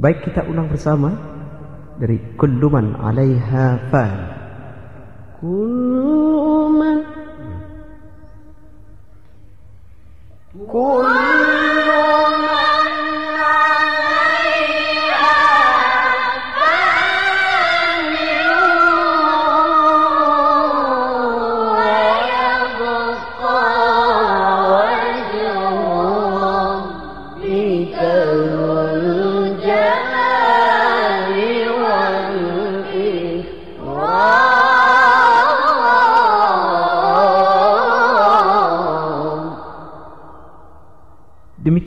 Baik kita ulang bersama dari kulluman 'alaiha fan. Kulluman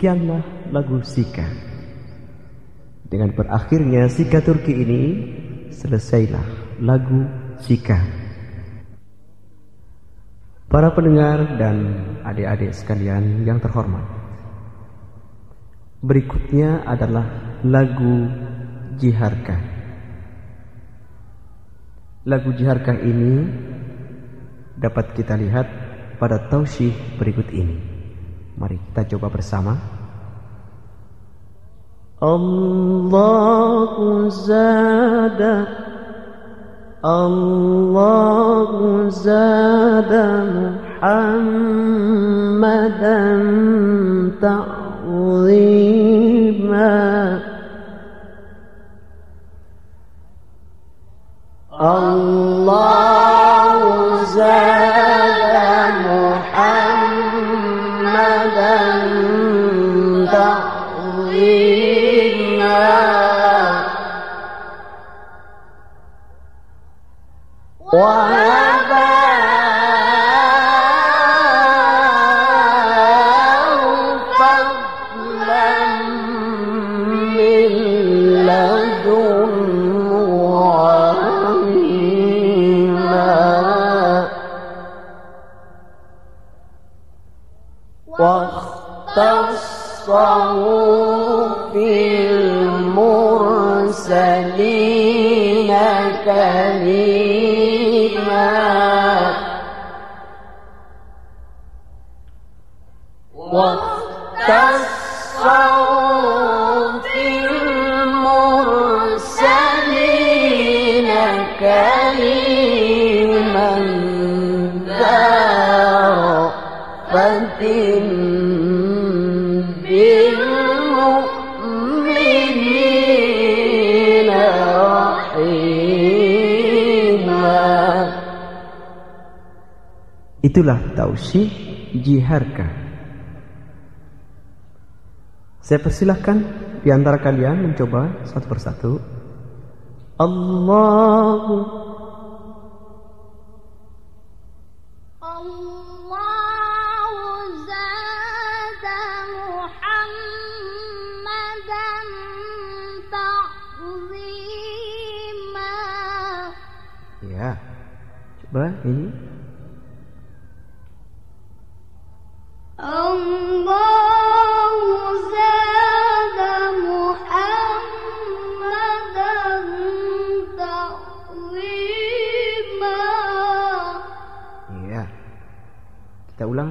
Demikianlah lagu Sika. Dengan berakhirnya Sika Turki ini, selesailah lagu Sika. Para pendengar dan adik-adik sekalian yang terhormat. Berikutnya adalah lagu Jiharka. Lagu Jiharka ini dapat kita lihat pada tausyih berikut ini. Mari kita coba bersama. الله زاد الله زاد محمدا تعظيما الله زاد itulah tausih Jiharka. Saya persilahkan di antara kalian mencoba satu persatu. Allahu Ya. Coba ini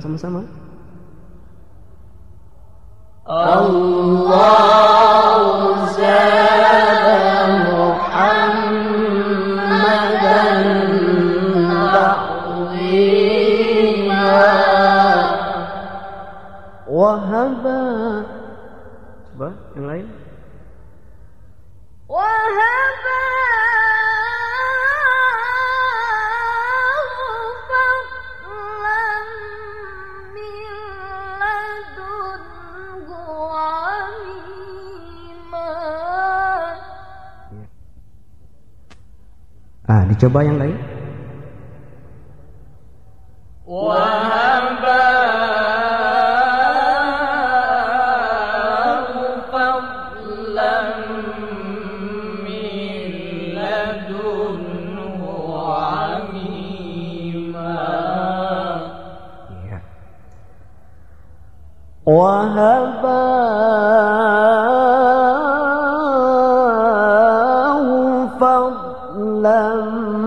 sama-sama. الله زاد محمدا تعظيما Wahaba. Coba yang lain. وهباه dicoba yang lain. Ya.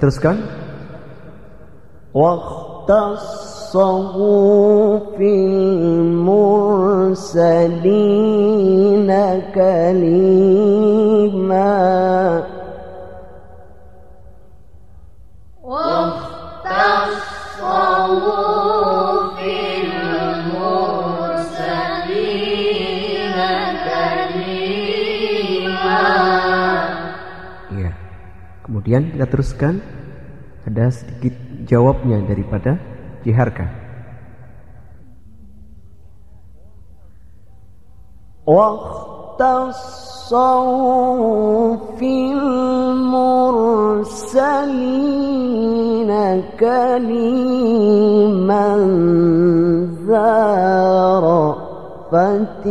Diteruskan. واختصوا في المرسلين كليما Kemudian kita teruskan. Ada sedikit jawabnya daripada Jiharka. واختصوا في المرسلين كليما ذا رأفة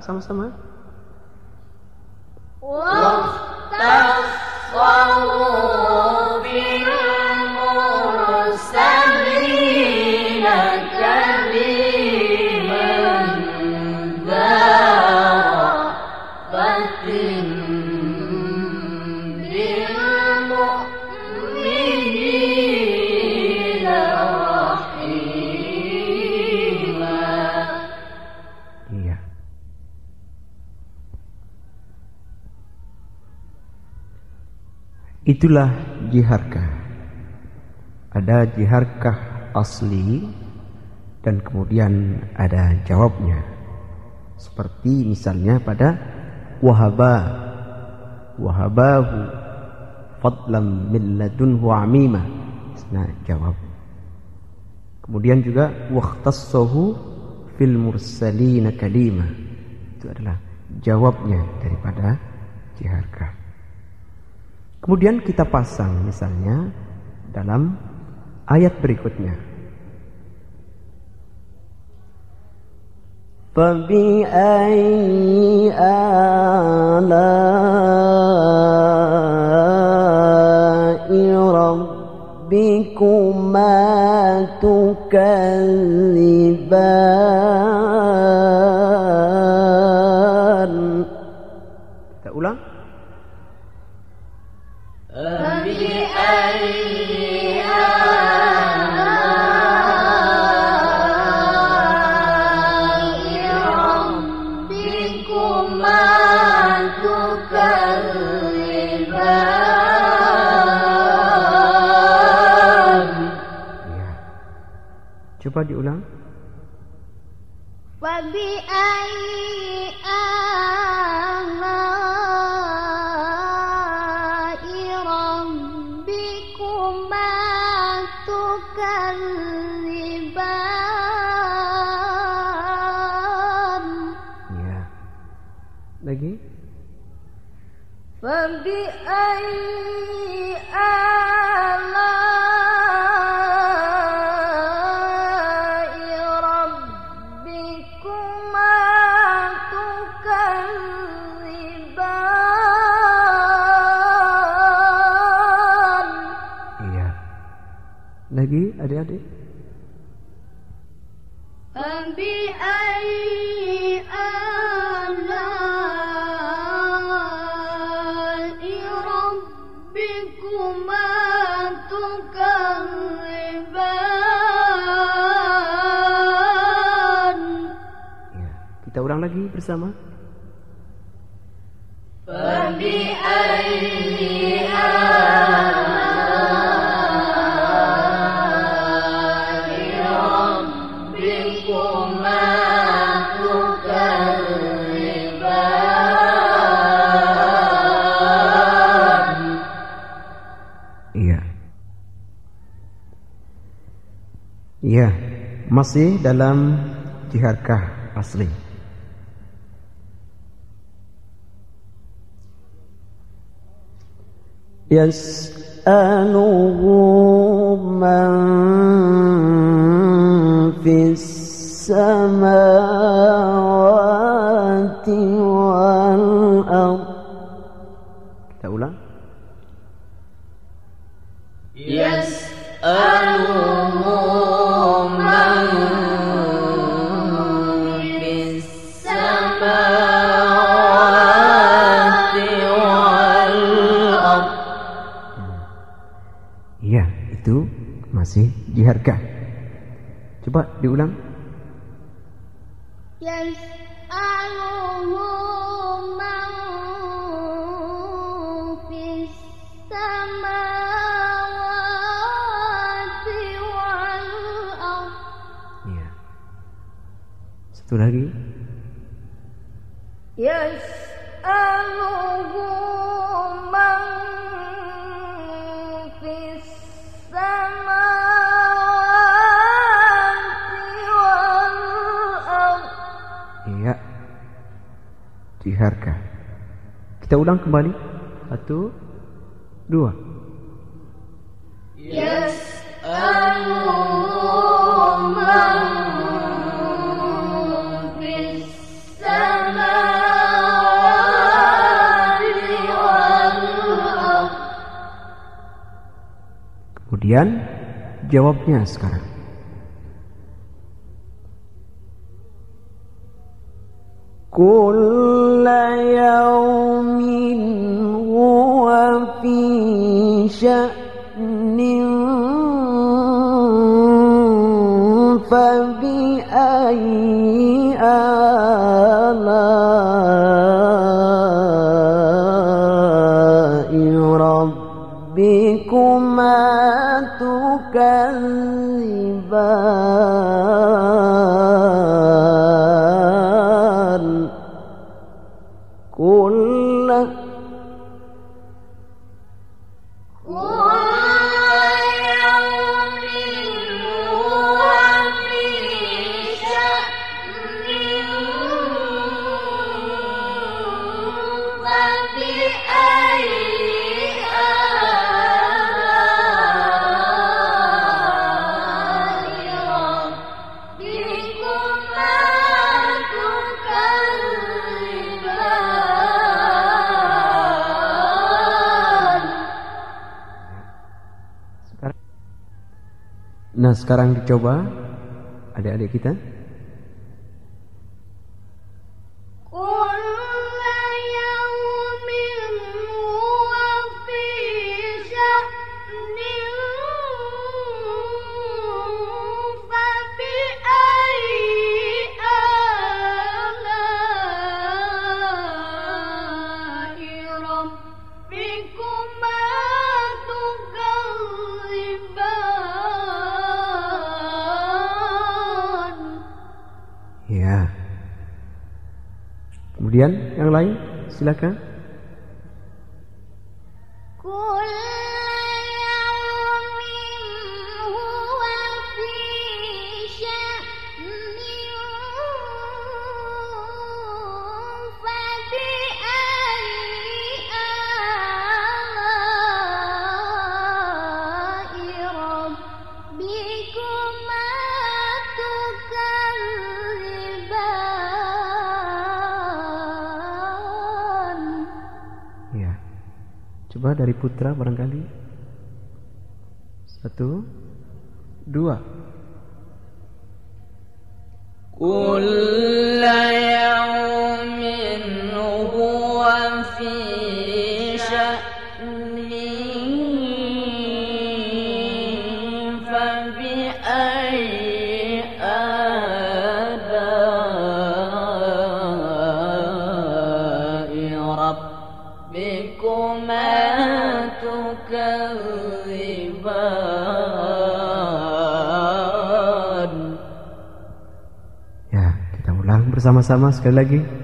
什么什么？我当万物。Itulah jiharkah. Ada jiharkah asli dan kemudian ada jawabnya. Seperti misalnya pada wahaba wahabahu fadlam min ladunhu amima. Nah, jawab. Kemudian juga waqtassahu fil mursalina kalima. Itu adalah jawabnya daripada jiharkah. Kemudian kita pasang misalnya dalam ayat berikutnya. فبأي آلاء Lagi. فبأي آلاء bersama Iya. Iya, masih dalam jihadkah asli. يسأله من في السماوات Coba diulang. Yes, iya. Satu lagi. Yes, harga. Kita ulang kembali. Satu, dua. Yes, Kemudian jawabnya sekarang. كل يوم هو في شأن فبأي آلاء Nah, sekarang dicoba adik-adik kita. Dari putra barangkali. Satu, dua. Kulla yaumin huwa fi bersama-sama sekali lagi.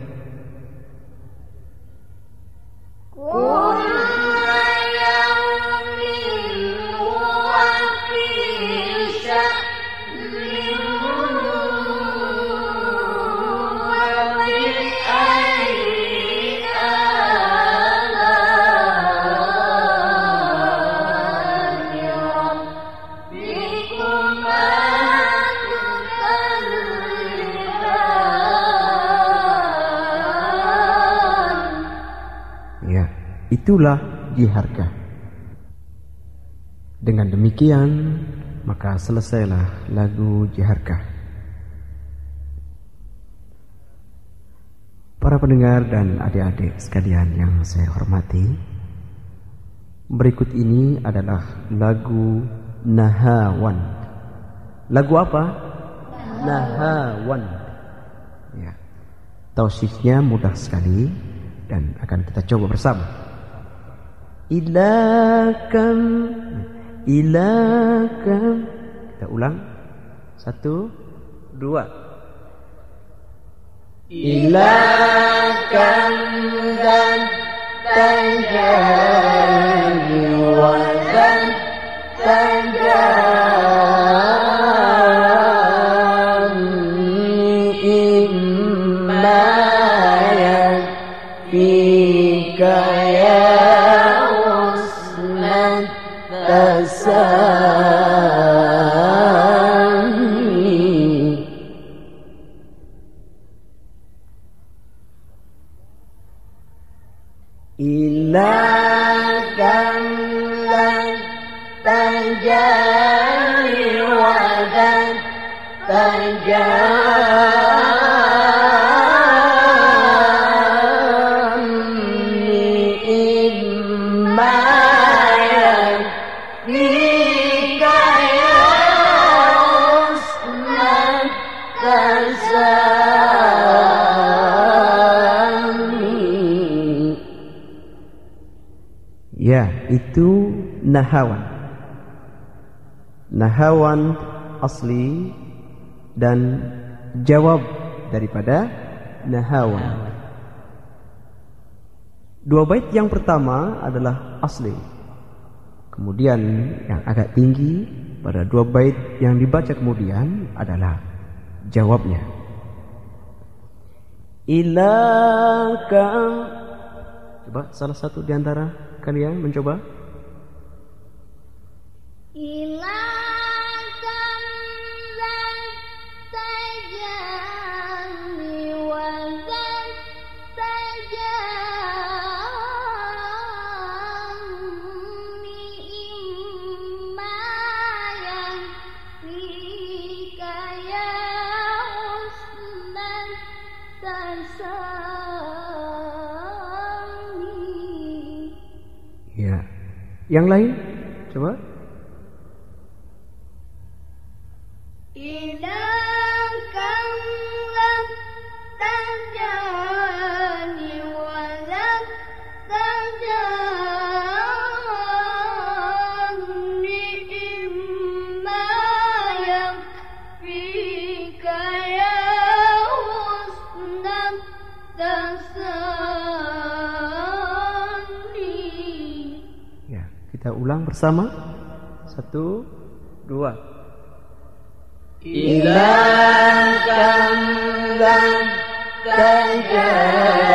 Itulah jiharkah. Dengan demikian, maka selesailah lagu jiharkah. Para pendengar dan adik-adik sekalian yang saya hormati, berikut ini adalah lagu Nahawan. Lagu apa? Nahawan. Ya. Tausifnya mudah sekali dan akan kita coba bersama. Ilakan, ilakan. Kita ulang. Satu, dua. Ilakan dan tajani wadan tajani إلا كم لتجاري وذا تجاري itu nahawan. Nahawan asli dan jawab daripada nahawan. Dua bait yang pertama adalah asli. Kemudian yang agak tinggi pada dua bait yang dibaca kemudian adalah jawabnya. ilakan Coba salah satu di antara kalian mencoba. Yang lain coba. Kita ulang bersama. Satu, dua. ilakan dan tajani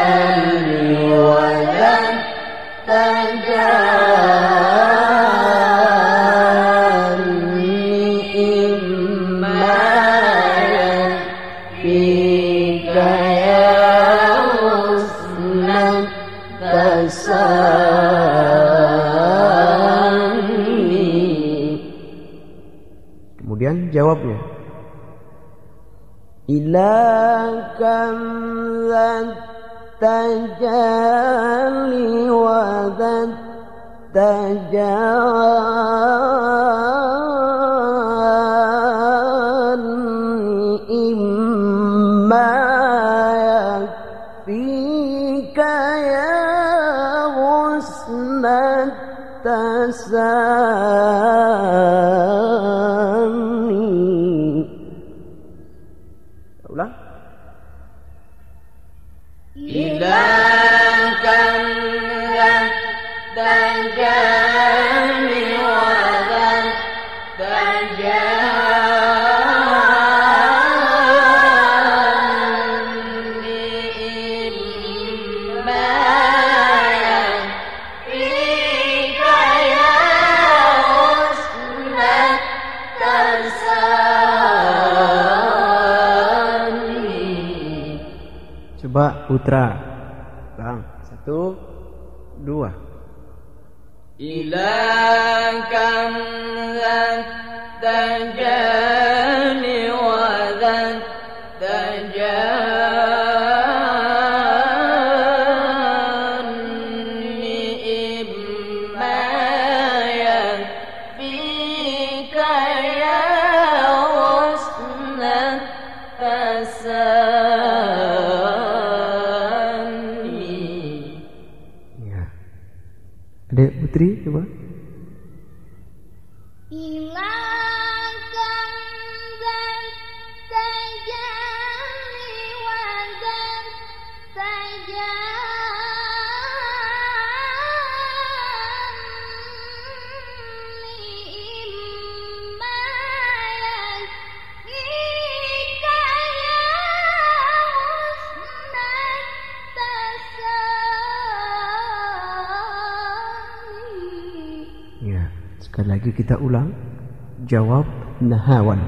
إلى كم التجال وذا التجال إما يكفيك يا حسن التسال kang Sekali lagi kita ulang. Jawab nahawan.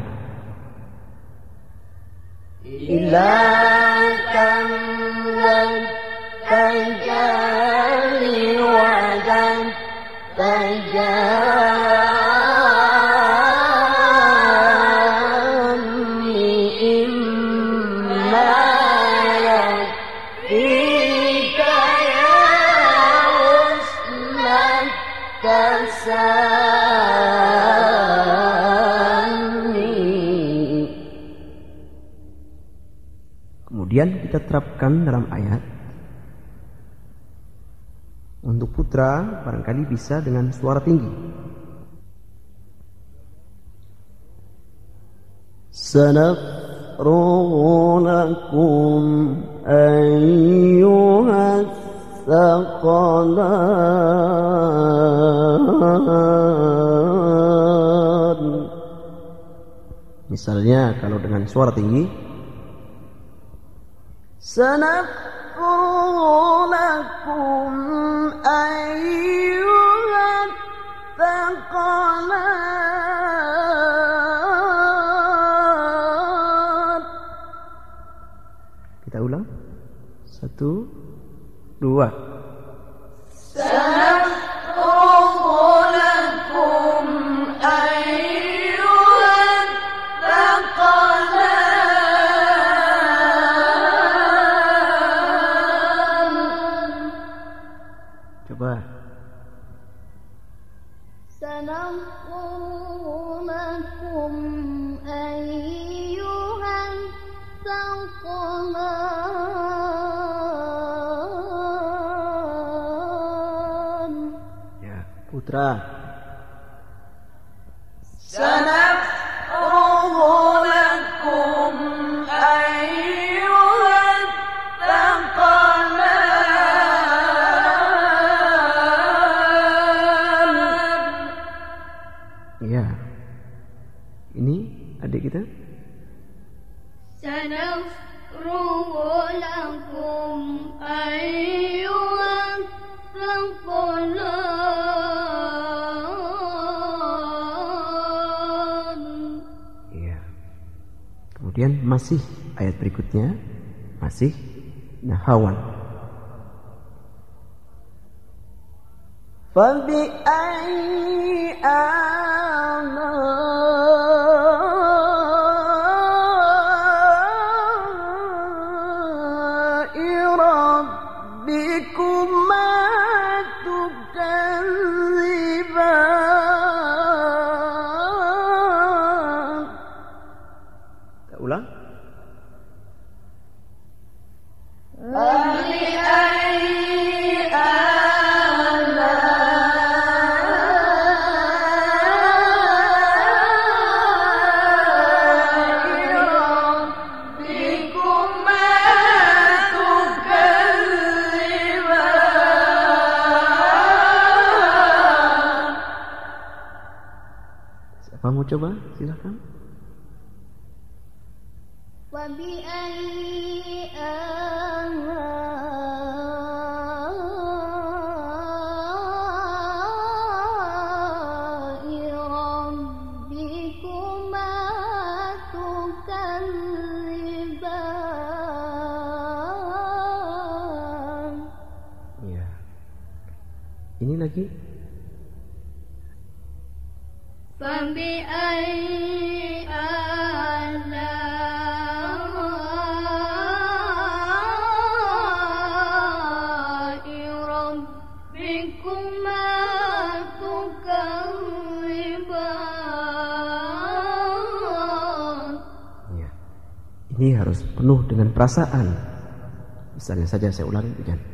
kita terapkan dalam ayat. Untuk putra barangkali bisa dengan suara tinggi. سنفرغ لكم أيها الثقلان Misalnya kalau dengan suara tinggi سنفرغ لكم أيها الثقلان kita ulang. Satu, dua. Putra. Nahawan. Ini lagi. Bambi iya. Ini harus penuh dengan perasaan. Misalnya saja saya ulangi, begini.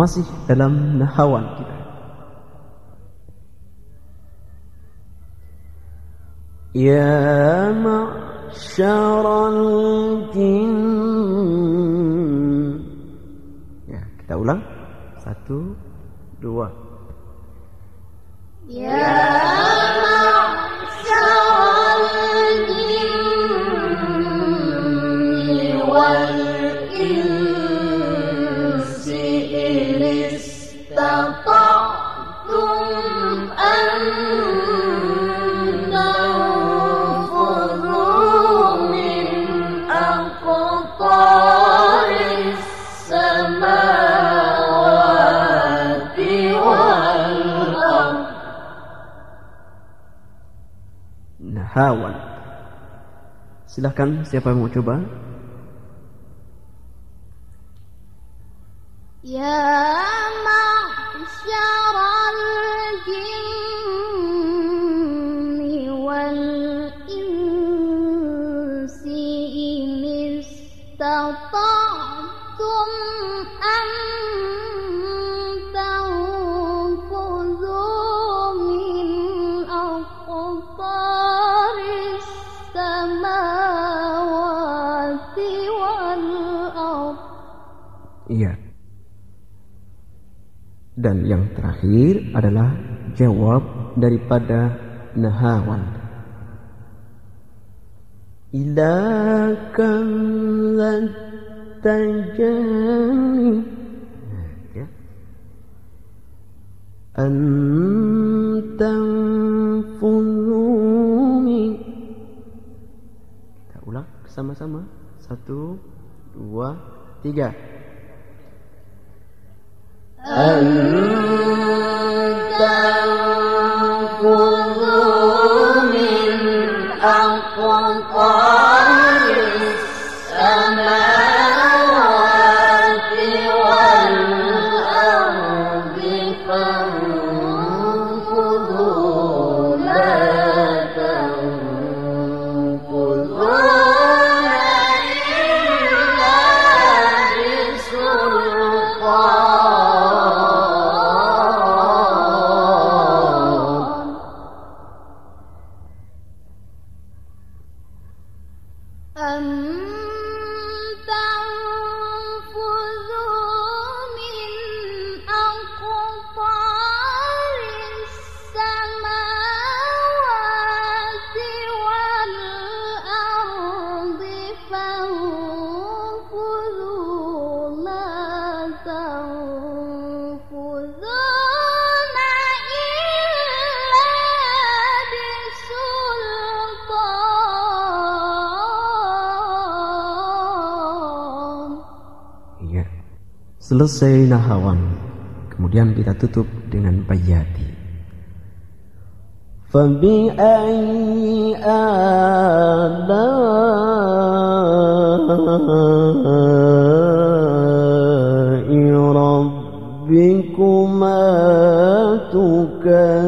masih dalam nahawan kita. Ya ma'syaral jin Ya, kita ulang. Satu, dua. Ya ma'syaral jin wal insi Nahawan. Silahkan siapa yang mau coba? Iya. Dan yang terakhir adalah jawab daripada nahawan. Ila kam tajani. Ya. Antam. Sama-sama. Satu, dua, tiga. أن Selesai nahawan. Kemudian kita tutup dengan bayati. فبأي آلاء ربكما تكذبان